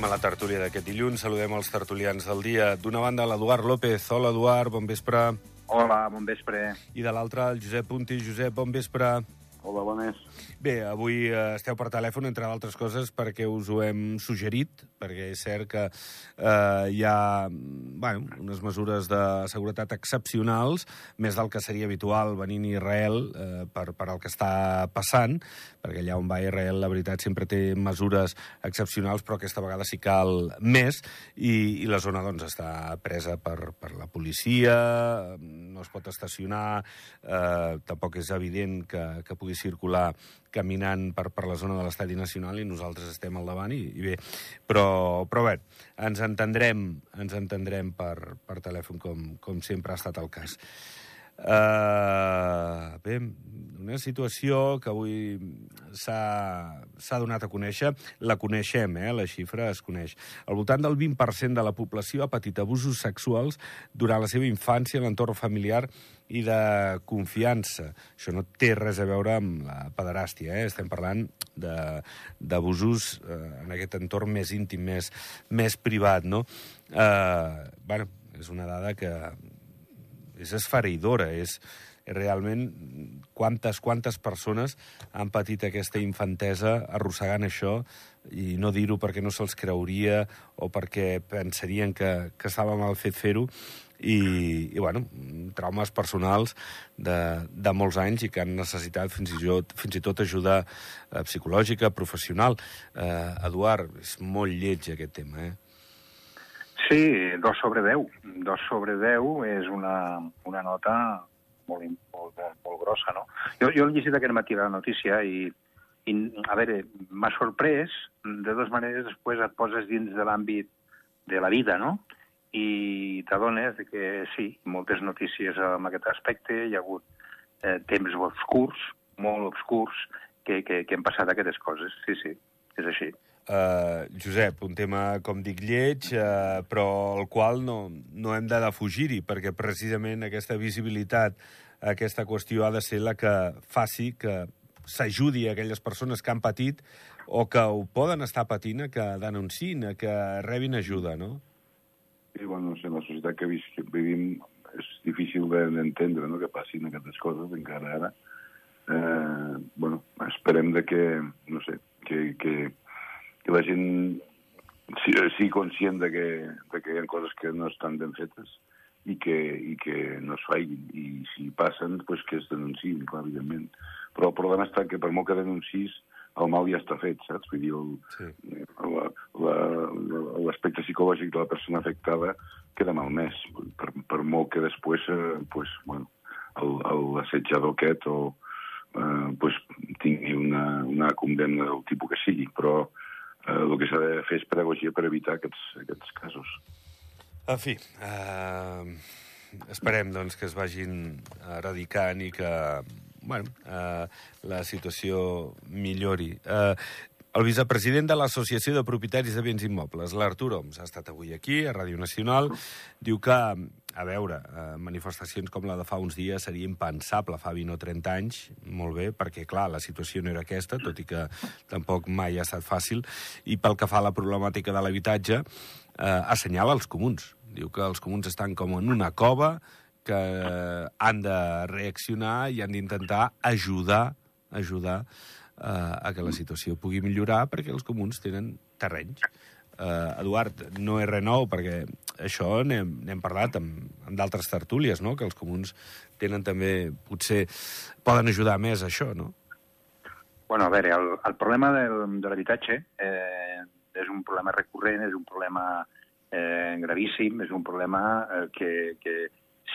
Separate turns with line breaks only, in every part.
Anem a la tertúlia d'aquest dilluns. Saludem els tertulians del dia. D'una banda, l'Eduard López. Hola, Eduard, bon vespre.
Hola, bon vespre.
I de l'altra, el Josep Punti. Josep, bon vespre.
Hola, bones.
Bé, avui eh, esteu per telèfon, entre d'altres coses, perquè us ho hem suggerit, perquè és cert que eh, hi ha bueno, unes mesures de seguretat excepcionals, més del que seria habitual venint a Israel eh, per, per el que està passant, perquè allà on va Israel, la veritat, sempre té mesures excepcionals, però aquesta vegada sí cal més, i, i la zona doncs, està presa per, per la policia, no es pot estacionar, eh, tampoc és evident que, que pugui circular caminant per, per la zona de l'estadi nacional i nosaltres estem al davant i, i bé, però, però bé, ens entendrem, ens entendrem per, per telèfon com, com sempre ha estat el cas. Uh, bé, una situació que avui s'ha donat a conèixer, la coneixem, eh, la xifra es coneix. Al voltant del 20% de la població ha patit abusos sexuals durant la seva infància en l'entorn familiar i de confiança. Això no té res a veure amb la pederàstia, eh? estem parlant d'abusos eh, en aquest entorn més íntim, més, més privat, no? Eh, bueno, és una dada que és esfereïdora, és, realment quantes, quantes persones han patit aquesta infantesa arrossegant això i no dir-ho perquè no se'ls creuria o perquè pensarien que, que estava mal fet fer-ho i, i bueno, traumes personals de, de molts anys i que han necessitat fins i tot, fins i tot ajuda eh, psicològica, professional. Eh, Eduard, és molt lleig aquest tema, eh?
Sí, dos sobre 10. Dos sobre 10 és una, una nota molt, molt, molt, molt grossa, no? Jo, jo he llegit aquest matí la notícia i, i a veure, m'ha sorprès, de dues maneres després et poses dins de l'àmbit de la vida, no? I t'adones que sí, moltes notícies en aquest aspecte, hi ha hagut eh, temps obscurs, molt obscurs, que, que, que han passat aquestes coses. Sí, sí, és així.
Uh, Josep, un tema, com dic, lleig, uh, però el qual no, no hem de defugir-hi, perquè precisament aquesta visibilitat, aquesta qüestió ha de ser la que faci que s'ajudi a aquelles persones que han patit o que ho poden estar patint que denunciïn, que rebin ajuda, no?
Sí, bueno, no sé, la societat que vivim és difícil d'entendre no, que passin aquestes coses encara ara. Eh, bueno, esperem de que, no sé, que, que que la gent sigui conscient de que, de que hi ha coses que no estan ben fetes i que, i que no es faiguin. I si passen, pues, que es denunciïn, clar, evidentment. Però el problema està que per molt que denuncis, el mal ja està fet, saps? Vull dir, l'aspecte sí. psicològic de la persona afectada queda malmès, per, per molt que després, eh, pues, bueno, l'assetjador aquest o, eh, pues, tingui una, una condemna del tipus que sigui, però eh, el que s'ha de fer és pedagogia per evitar aquests, aquests casos.
En fi, eh, esperem doncs, que es vagin eradicant i que bueno, eh, la situació millori. Eh, el vicepresident de l'Associació de Propietaris de Béns Immobles, l'Artur Oms, ha estat avui aquí, a Ràdio Nacional. Diu que, a veure, eh, manifestacions com la de fa uns dies seria impensable fa 20 o 30 anys, molt bé, perquè, clar, la situació no era aquesta, tot i que tampoc mai ha estat fàcil. I pel que fa a la problemàtica de l'habitatge, eh, assenyala els comuns. Diu que els comuns estan com en una cova, que han de reaccionar i han d'intentar ajudar ajudar eh, a que la situació pugui millorar perquè els comuns tenen terrenys. Eh, Eduard, no és res nou, perquè això n'hem parlat amb, amb d'altres tertúlies, no? que els comuns tenen també, potser, poden ajudar més a això, no?
Bueno, a veure, el, el problema del, de l'habitatge eh, és un problema recurrent, és un problema eh, gravíssim, és un problema eh, que, que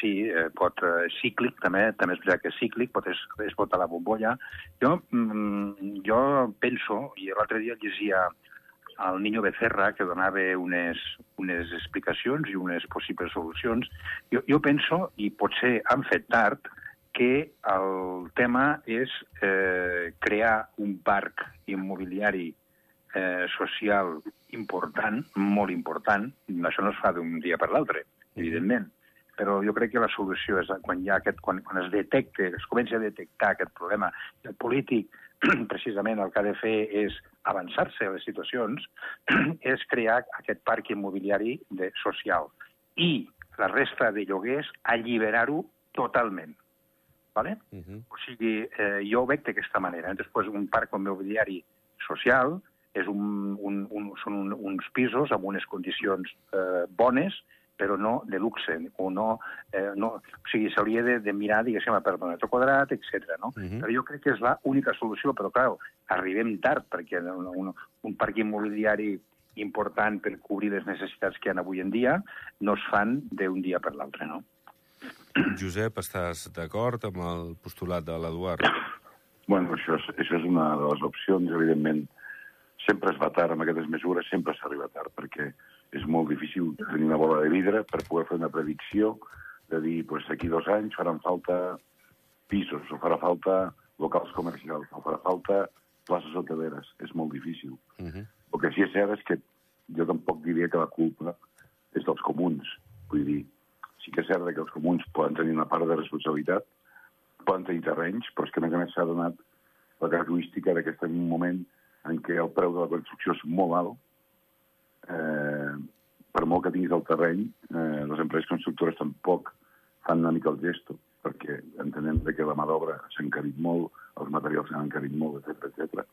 sí, eh, pot eh, cíclic, també, també és veritat que és cíclic, pot es, es pot a la bombolla. Jo, mm, jo penso, i l'altre dia llegia el Niño Becerra, que donava unes, unes explicacions i unes possibles solucions, jo, jo penso, i potser han fet tard, que el tema és eh, crear un parc immobiliari eh, social important, molt important, això no es fa d'un dia per l'altre, evidentment, però jo crec que la solució és quan, hi ha aquest, quan, quan es detecta, es comença a detectar aquest problema, el polític precisament el que ha de fer és avançar-se a les situacions, és crear aquest parc immobiliari de, social i la resta de lloguers alliberar-ho totalment. Vale? Uh -huh. O sigui, eh, jo ho veig d'aquesta manera. Després, un parc immobiliari social és un, un, un, són un, uns pisos amb unes condicions eh, bones, però no de luxe, o no... Eh, no o sigui, s'hauria de, de mirar, diguéssim, per metre quadrat, etc. no? Uh -huh. Però jo crec que és l'única solució, però, clar, arribem tard, perquè un, un, un parc immobiliari important per cobrir les necessitats que hi ha avui en dia no es fan d'un dia per l'altre, no?
Josep, estàs d'acord amb el postulat de l'Eduard?
Bueno, això és, això és una de les opcions, evidentment. Sempre es va tard amb aquestes mesures, sempre s'arriba tard, perquè és molt difícil tenir una bola de vidre per poder fer una predicció de dir, pues, aquí dos anys faran falta pisos, o farà falta locals comercials, o farà falta places hoteleres. És molt difícil. Uh -huh. El que sí és cert és que jo tampoc diria que la culpa és dels comuns. Vull dir, sí que és cert que els comuns poden tenir una part de responsabilitat, poden tenir terrenys, però és que a més a més s'ha donat la característica que un moment en què el preu de la construcció és molt alt, eh, per molt que tinguis el terreny, eh, les empreses constructores tampoc fan una mica el gesto, perquè entenem que la mà d'obra s'ha encarit molt, els materials s'han encarit molt, etc etc.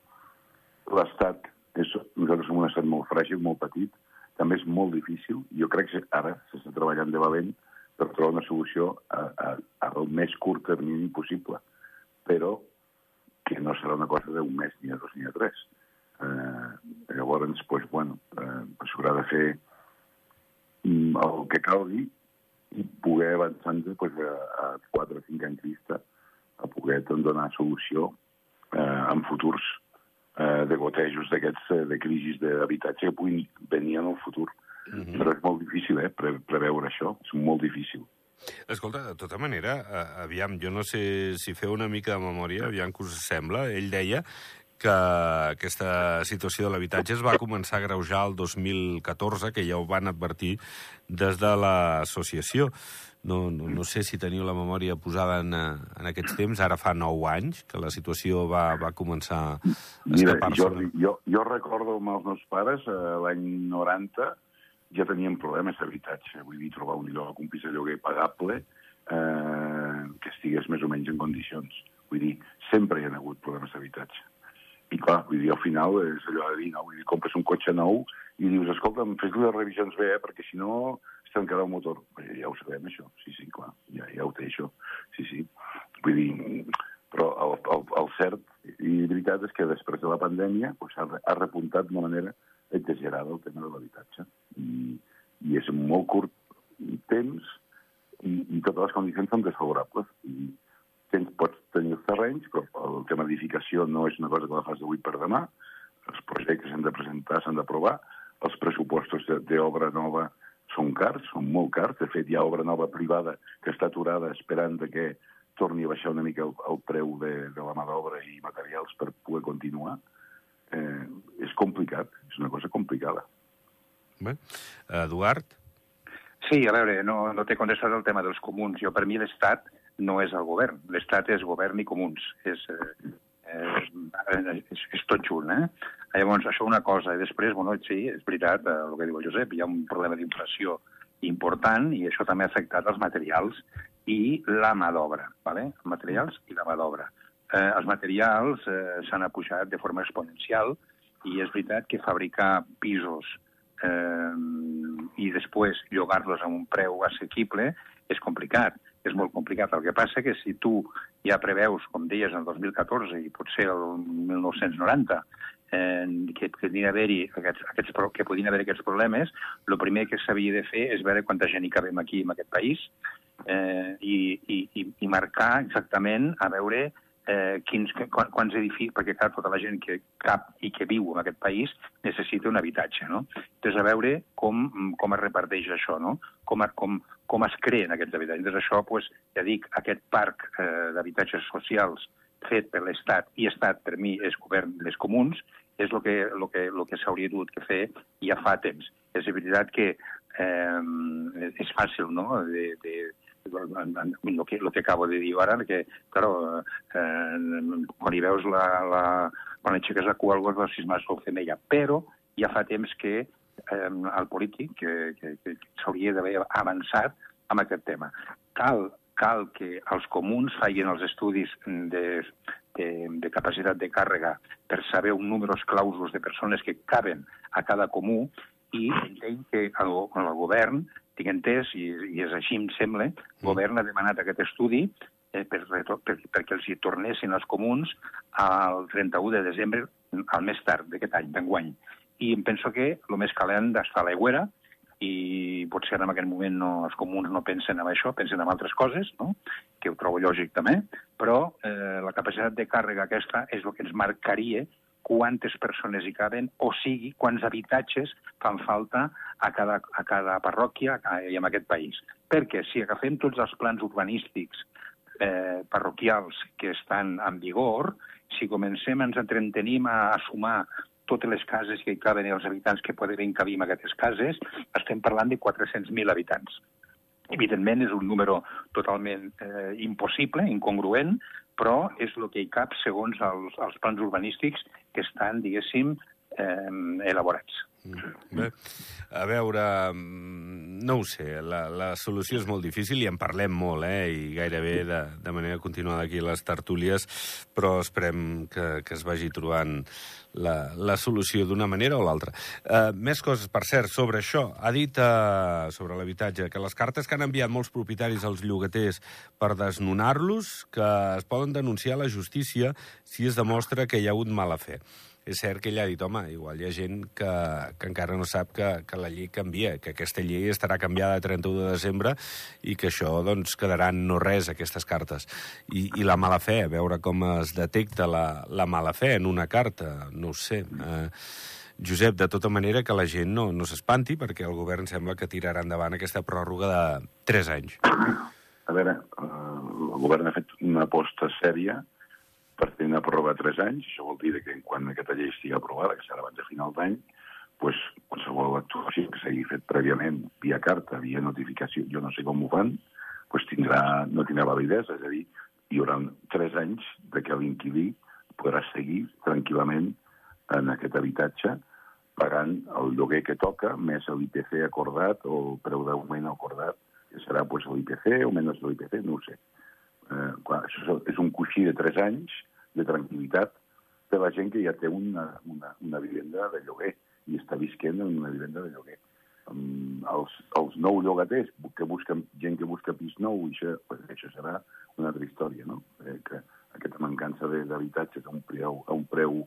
L'Estat, nosaltres som un estat molt fràgil, molt petit, també és molt difícil. Jo crec que ara s'està treballant de valent per trobar una solució a, a, al més curt termini possible, però que no serà una cosa d'un mes, ni a dos, ni a tres. Eh, llavors, pues, bueno, eh, s'haurà de fer el que calgui i poder avançar pues, a, a 4 o 5 anys vista a poder doncs, donar solució eh, en futurs eh, de gotejos d'aquests eh, de crisis d'habitatge que puguin venir en el futur. Mhm. -huh. Però és molt difícil, eh, pre preveure això. És molt difícil.
Escolta, de tota manera, aviam, jo no sé si feu una mica de memòria, aviam que us sembla, ell deia que aquesta situació de l'habitatge es va començar a greujar el 2014, que ja ho van advertir des de l'associació. No, no, no sé si teniu la memòria posada en, en aquests temps, ara fa nou anys que la situació va, va començar a escapar-se.
Jo, jo, jo recordo amb els meus pares, eh, l'any 90, ja teníem problemes d'habitatge. Vull dir, trobar un lloc, un pis de lloguer pagable, eh, que estigués més o menys en condicions. Vull dir, sempre hi ha hagut problemes d'habitatge. I clar, vull dir, al final és allò de dir, no? Vull dir, compres un cotxe nou i dius, escolta'm, fes les revisions bé, eh? perquè si no es trencarà el motor. Bé, ja ho sabem, això. Sí, sí, clar, ja, ja ho té, això. Sí, sí. Vull dir, però el, el, el cert i veritat és que després de la pandèmia pues, ha, ha repuntat d'una manera exagerada el tema de l'habitatge. I, I és molt curt temps i, i totes les condicions són desfavorables. I, tens, pots tenir els terrenys, però el tema d'edificació no és una cosa que la fas d'avui per demà, els projectes s'han de presentar, s'han d'aprovar, els pressupostos d'obra nova són cars, són molt cars, de fet hi ha obra nova privada que està aturada esperant de que torni a baixar una mica el, el preu de, de la mà d'obra i materials per poder continuar. Eh, és complicat, és una cosa complicada.
Bé. Eduard?
Sí, a veure, no, no t'he contestat el tema dels comuns. Jo, per mi, l'Estat no és el govern. L'Estat és govern i comuns. És, eh, és, és tot junt, eh? Llavors, això una cosa. I després, bueno, sí, és veritat eh, el que diu el Josep, hi ha un problema d'inflació important i això també ha afectat els materials i la mà d'obra, ¿vale? els materials i la mà d'obra. Eh, els materials eh, s'han apujat de forma exponencial i és veritat que fabricar pisos eh, i després llogar-los a un preu assequible és complicat és molt complicat. El que passa que si tu ja preveus, com deies, el 2014 i potser el 1990, eh, que, que podien haver-hi aquests, aquests, que podien haver aquests problemes, el primer que s'havia de fer és veure quanta gent hi cabem aquí en aquest país eh, i, i, i marcar exactament a veure eh, quins, quants edificis, perquè clar, tota la gent que cap i que viu en aquest país necessita un habitatge, no? Entonces, a veure com, com es reparteix això, no? Com, com, com es creen aquests habitatges. Entonces, això, pues, ja dic, aquest parc eh, d'habitatges socials fet per l'Estat, i Estat per mi és govern dels comuns, és el que, lo que, lo que s'hauria dut que fer ja fa temps. És veritat que eh, és fàcil no? de, de, el que, lo que acabo de dir ara, que, claro, eh, quan hi veus la, la, quan aixeques la cua al gos veus si és mascle o femella, però ja fa temps que eh, el polític que, que, que s'hauria d'haver avançat amb aquest tema. Cal, cal que els comuns facin els estudis de, de, de capacitat de càrrega per saber un número clausos de persones que caben a cada comú i entenc que el, el govern tinc entès, i, i és així em sembla, el mm. govern ha demanat aquest estudi eh, per, per, perquè els hi tornessin els comuns al 31 de desembre, al més tard d'aquest any, d'enguany. I em penso que el més calent està a l'aigüera, i potser en aquest moment no, els comuns no pensen en això, pensen en altres coses, no? que ho trobo lògic també, però eh, la capacitat de càrrega aquesta és el que ens marcaria quantes persones hi caben, o sigui, quants habitatges fan falta a cada, a cada parròquia i en aquest país. Perquè si agafem tots els plans urbanístics eh, parroquials que estan en vigor, si comencem, ens entretenim a, a sumar totes les cases que hi caben i els habitants que poden encabir en aquestes cases, estem parlant de 400.000 habitants. Evidentment, és un número totalment eh, impossible, incongruent, però és el que hi cap segons els, els plans urbanístics que estan, diguéssim, eh, elaborats.
Mm. Bé, a veure, mm, no ho sé, la, la solució és molt difícil i en parlem molt, eh, i gairebé de, de manera continuada aquí les tertúlies, però esperem que, que es vagi trobant la, la solució d'una manera o l'altra. Uh, més coses, per cert, sobre això. Ha dit, uh, sobre l'habitatge, que les cartes que han enviat molts propietaris als llogaters per desnonar-los, que es poden denunciar a la justícia si es demostra que hi ha hagut mala fe és cert que ell ha dit, home, igual hi ha gent que, que encara no sap que, que la llei canvia, que aquesta llei estarà canviada a 31 de desembre i que això, doncs, quedaran no res, aquestes cartes. I, i la mala fe, veure com es detecta la, la mala fe en una carta, no ho sé. Eh, Josep, de tota manera que la gent no, no s'espanti, perquè el govern sembla que tirarà endavant aquesta pròrroga de 3 anys.
A veure, eh, el govern ha fet una aposta sèria per tenir una pròrroga de 3 anys. Això vol dir que quan aquesta llei estigui aprovada, que serà abans de final d'any, pues, qualsevol actuació que s'hagi fet prèviament via carta, via notificació, jo no sé com ho fan, pues tindrà, no tindrà validesa, és a dir, hi haurà 3 anys de que l'inquilí podrà seguir tranquil·lament en aquest habitatge pagant el lloguer que toca, més l'IPC acordat o el preu d'augment acordat, que serà pues, l'IPC o menys l'IPC, no ho sé. Eh, clar, això és un coixí de 3 anys de tranquil·litat de la gent que ja té una, una, una vivenda de lloguer i està visquent en una vivenda de lloguer. Um, els, els nou llogaters que busquen, gent que busca pis nou, això, pues, això serà una altra història, no? Eh, que aquesta mancança d'habitatges a un preu, a un preu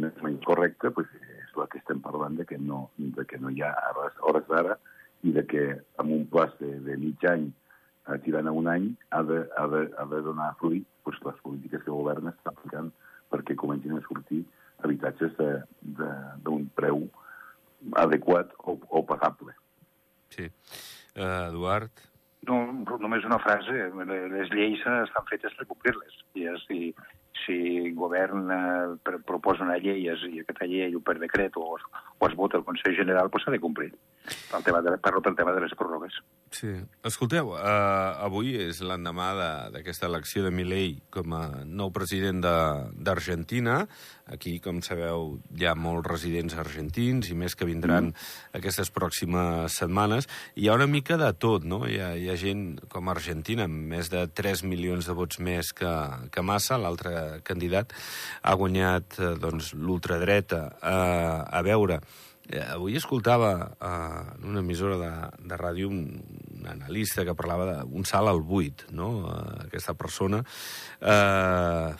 més o menys correcte pues, és la que estem parlant de que no, de que no hi ha hores, hores d'ara i de que amb un plaç de, de mig any eh, tirant a un any ha de, ha de, ha de donar fruit les polítiques que el govern està aplicant perquè comencin a sortir habitatges d'un preu adequat o, o pagable.
Sí. Uh, Eduard?
No, només una frase. Les lleis estan fetes per complir-les. I si, si el govern eh, proposa una llei i aquesta llei per decret o, o es vota el Consell General, doncs s'ha de complir. El tema de, parlo pel tema de les pròrrogues.
Sí. Escolteu, uh, avui és l'endemà d'aquesta elecció de Milei com a nou president d'Argentina. Aquí, com sabeu, hi ha molts residents argentins i més que vindran mm. aquestes pròximes setmanes. Hi ha una mica de tot, no? Hi ha, hi ha gent com Argentina, amb més de 3 milions de vots més que, que Massa, l'altre candidat, ha guanyat eh, doncs, l'ultradreta. Uh, a veure, Eh, avui escoltava eh, en una emissora de, de ràdio un, un analista que parlava d'un salt al buit, no?, eh, aquesta persona. Eh,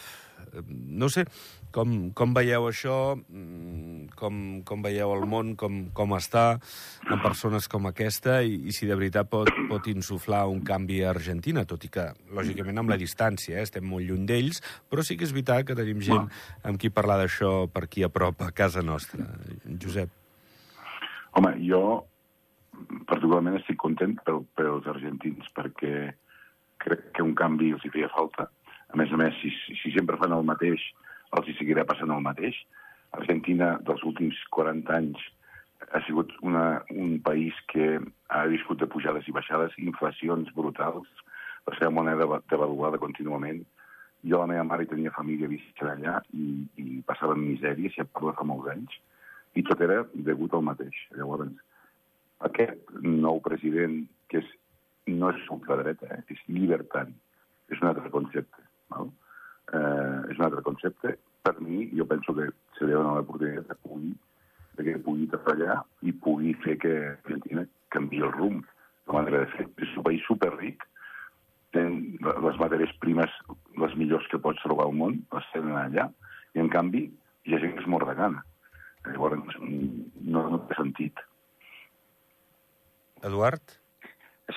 no sé, com, com veieu això, mm, com, com veieu el món, com, com està en persones com aquesta i, i si de veritat pot, pot insuflar un canvi a Argentina, tot i que, lògicament, amb la distància, eh, estem molt lluny d'ells, però sí que és veritat que tenim gent amb qui parlar d'això per aquí a prop, a casa nostra. Josep.
Home, jo particularment estic content pel, pels argentins perquè crec que un canvi els hi feia falta. A més a més, si, si sempre fan el mateix, els hi seguirà passant el mateix. Argentina, dels últims 40 anys, ha sigut una, un país que ha viscut de pujades i baixades, inflacions brutals, la seva moneda devaluada contínuament. Jo, la meva mare tenia família visquent allà i, i passava en misèria, si parla fa molts anys, i tot era degut al mateix. Llavors, aquest nou president, que és, no és ultradreta, eh, és llibertari, és un altre concepte. No? Eh, és un altre concepte. Per mi, jo penso que se li dona l'oportunitat de pugui, de que pugui treballar i pugui fer que Argentina canvi el rumb, la manera de fer. És un país superric, tenen les matèries primes les millors que pots trobar al món, les tenen allà, i en canvi hi ha gent que es mor de gana. Llavors, no, no té sentit.
Eduard?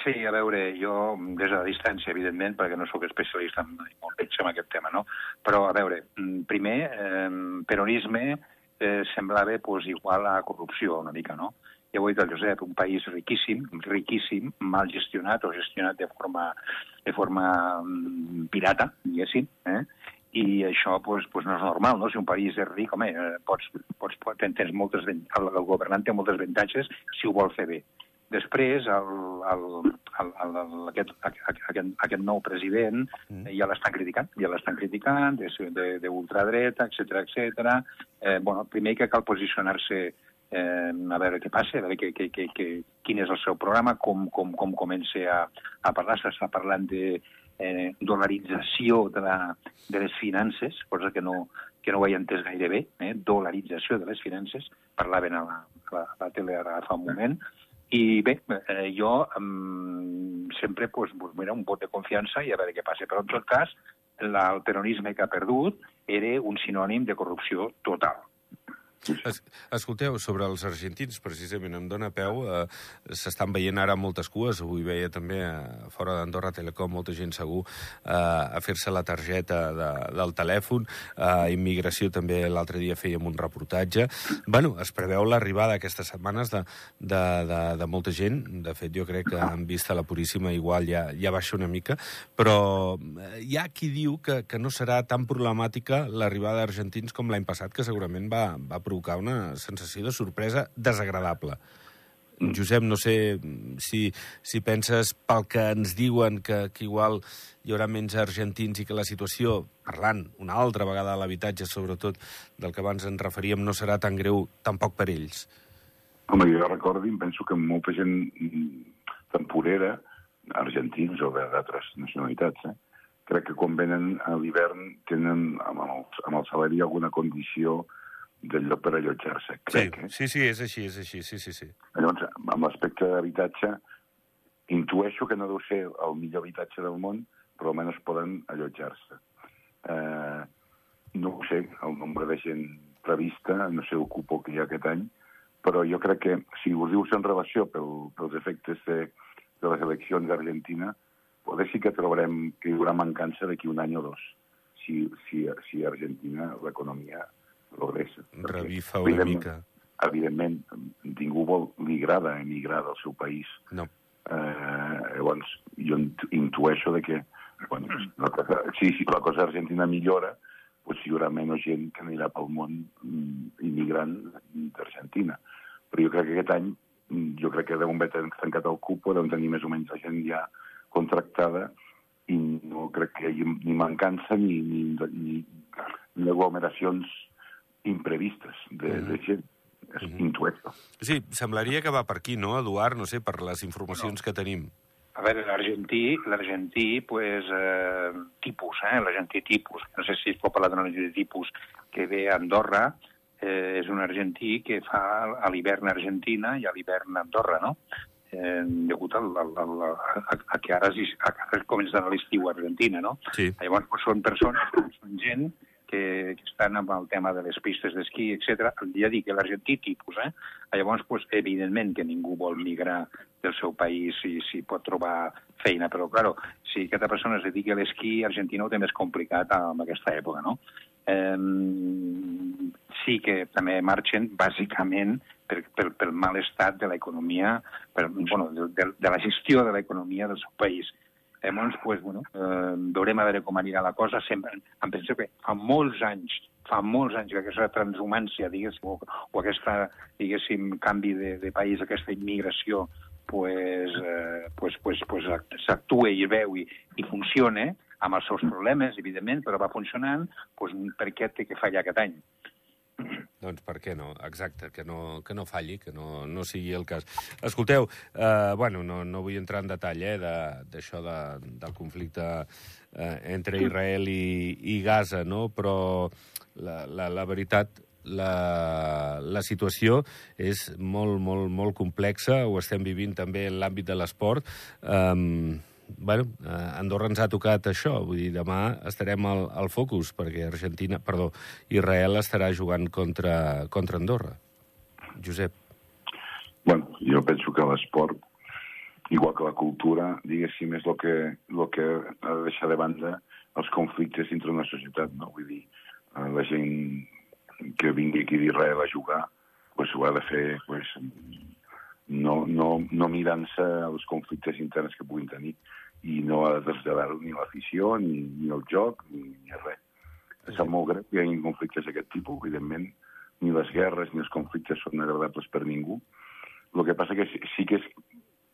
Sí, a veure, jo des de la distància, evidentment, perquè no sóc especialista en, molt en aquest tema, no? Però, a veure, mm, primer, eh, peronisme eh, semblava pues, igual a corrupció una mica, no? Ja ho ha dit el Josep, un país riquíssim, riquíssim, mal gestionat o gestionat de forma, de forma mm, pirata, diguéssim, eh? I això pues, pues no és normal, no? Si un país és ric, home, eh, pots, pots, tens moltes, el, el governant té moltes avantatges si ho vol fer bé. Després, el, el, el, el, aquest, aquest, aquest nou president mm. ja l'estan criticant, ja l'estan criticant, d'ultradreta, etc etc. Eh, bueno, primer que cal posicionar-se eh, a veure què passa, a veure que, que, que, que, quin és el seu programa, com, com, com comença a, a parlar. S'està parlant de eh, dolarització de, la, de les finances, cosa que no, que no ho he entès gaire bé, eh? dolarització de les finances, parlaven a la, a la, a la tele ara fa un moment, i bé, eh, jo um, sempre pues, mira, un vot de confiança i a veure què passa. Però en tot cas, la, el peronisme que ha perdut era un sinònim de corrupció total.
Es, escolteu, sobre els argentins, precisament, em dóna peu, eh, s'estan veient ara moltes cues, avui veia també eh, fora d'Andorra Telecom molta gent segur eh, a fer-se la targeta de, del telèfon, eh, immigració també l'altre dia fèiem un reportatge. bueno, es preveu l'arribada aquestes setmanes de, de, de, de molta gent, de fet jo crec que en vista la Puríssima igual ja, ja baixa una mica, però eh, hi ha qui diu que, que no serà tan problemàtica l'arribada d'argentins com l'any passat, que segurament va, va provocar una sensació de sorpresa desagradable. Mm. Josep, no sé si, si penses pel que ens diuen que, que igual hi haurà menys argentins i que la situació, parlant una altra vegada de l'habitatge, sobretot del que abans ens referíem, no serà tan greu tampoc per ells.
Home, jo recordo, penso que molta gent temporera, argentins o d'altres nacionalitats, eh? crec que quan venen a l'hivern tenen amb el, amb el salari alguna condició del lloc per allotjar-se, crec.
Sí, eh? sí, sí, és així, és així, sí, sí, sí.
Llavors, amb l'aspecte d'habitatge, intueixo que no deu ser el millor habitatge del món, però almenys poden allotjar-se. Eh, no ho sé, el nombre de gent prevista, no sé el cupo que hi ha aquest any, però jo crec que si us dius en relació pel, pels efectes de, de les eleccions d'Argentina, poder sí que trobarem que hi haurà mancança d'aquí un any o dos, si, si, si a Argentina l'economia progressa.
Revifa una mica.
Evidentment, ningú vol, li agrada emigrar del seu país.
No.
Eh, llavors, jo intueixo de que bueno, la cosa, sí, si la cosa argentina millora, pues hi haurà menys gent que anirà pel món mm, immigrant d'Argentina. Però jo crec que aquest any, mm, jo crec que deuen haver tancat el cupo, deuen tenir més o menys la gent ja contractada, i no crec que hi hagi ni mancança ni, ni, ni, ni aglomeracions imprevistes de, mm -hmm. de gent. És mm -hmm. intueto.
Sí, semblaria que va per aquí, no, Eduard? No sé, per les informacions no. que tenim.
A veure, l'argentí, l'argentí, pues, eh, tipus, eh, l'argentí tipus, no sé si es pot parlar d'un argentí tipus que ve a Andorra, eh, és un argentí que fa a l'hivern a Argentina i a l'hivern a Andorra, no? Eh, degut al, al, al, a, a que ara, a, ara comença l'estiu a Argentina, no?
Sí.
Llavors, pues, són persones, són gent que, que estan amb el tema de les pistes d'esquí, etc. Ja dic l'argentí tipus, eh? Llavors, pues, evidentment que ningú vol migrar del seu país si, si pot trobar feina, però, claro, si aquesta persona es dedica a l'esquí, Argentina ho té més complicat en aquesta època, no? Eh, sí que també marxen, bàsicament, per, per, pel mal estat de l'economia, bueno, de, de, de la gestió de l'economia del seu país. Llavors, pues, bueno, eh, veurem a veure com anirà la cosa. Sempre, em penso que fa molts anys, fa molts anys que aquesta transhumància, diguéssim, o, o aquesta, diguéssim, canvi de, de país, aquesta immigració, pues, eh, pues, pues, pues s'actua i veu i, i funciona, amb els seus problemes, evidentment, però va funcionant, pues, per què té que fallar aquest any?
Doncs per què no? Exacte, que no, que no falli, que no, no sigui el cas. Escolteu, eh, bueno, no, no vull entrar en detall eh, d'això de, de, del conflicte eh, entre Israel i, i Gaza, no? però la, la, la veritat la, la situació és molt, molt, molt complexa, ho estem vivint també en l'àmbit de l'esport. Um, bueno, eh, Andorra ens ha tocat això, vull dir, demà estarem al, al focus, perquè Argentina, perdó, Israel estarà jugant contra, contra Andorra. Josep.
Bueno, jo penso que l'esport, igual que la cultura, diguéssim, és el que, el que ha de deixar de banda els conflictes dintre una societat, no? Vull dir, eh, la gent que vingui aquí d'Israel a jugar, pues, ho ha de fer pues, no, no, no mirant-se els conflictes interns que puguin tenir i no ha de traslladar-ho ni l'afició, ni, ni el joc, ni, ni res. Sí. Sap molt greu que hi hagi conflictes d'aquest tipus, evidentment, ni les guerres ni els conflictes són agradables per ningú. El que passa que sí, que és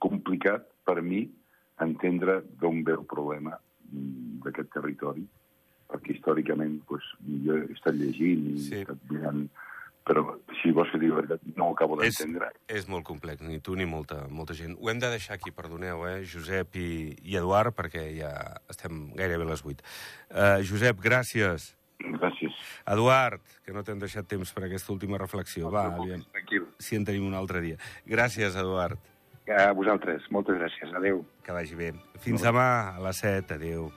complicat per mi entendre d'on ve el problema mm, d'aquest territori, perquè històricament pues, jo he estat llegint i sí. he estat mirant però si vols que digui la veritat, no ho acabo d'entendre.
És, és molt complex, ni tu ni molta, molta gent. Ho hem de deixar aquí, perdoneu, eh, Josep i, i Eduard, perquè ja estem gairebé a les 8. Uh, Josep, gràcies.
Gràcies.
Eduard, que no t'hem deixat temps per aquesta última reflexió.
No, Va, aviam. Tranquil.
Si en tenim un altre dia. Gràcies, Eduard.
A vosaltres. Moltes gràcies. Adéu.
Que vagi bé. Fins demà a les 7. Adéu.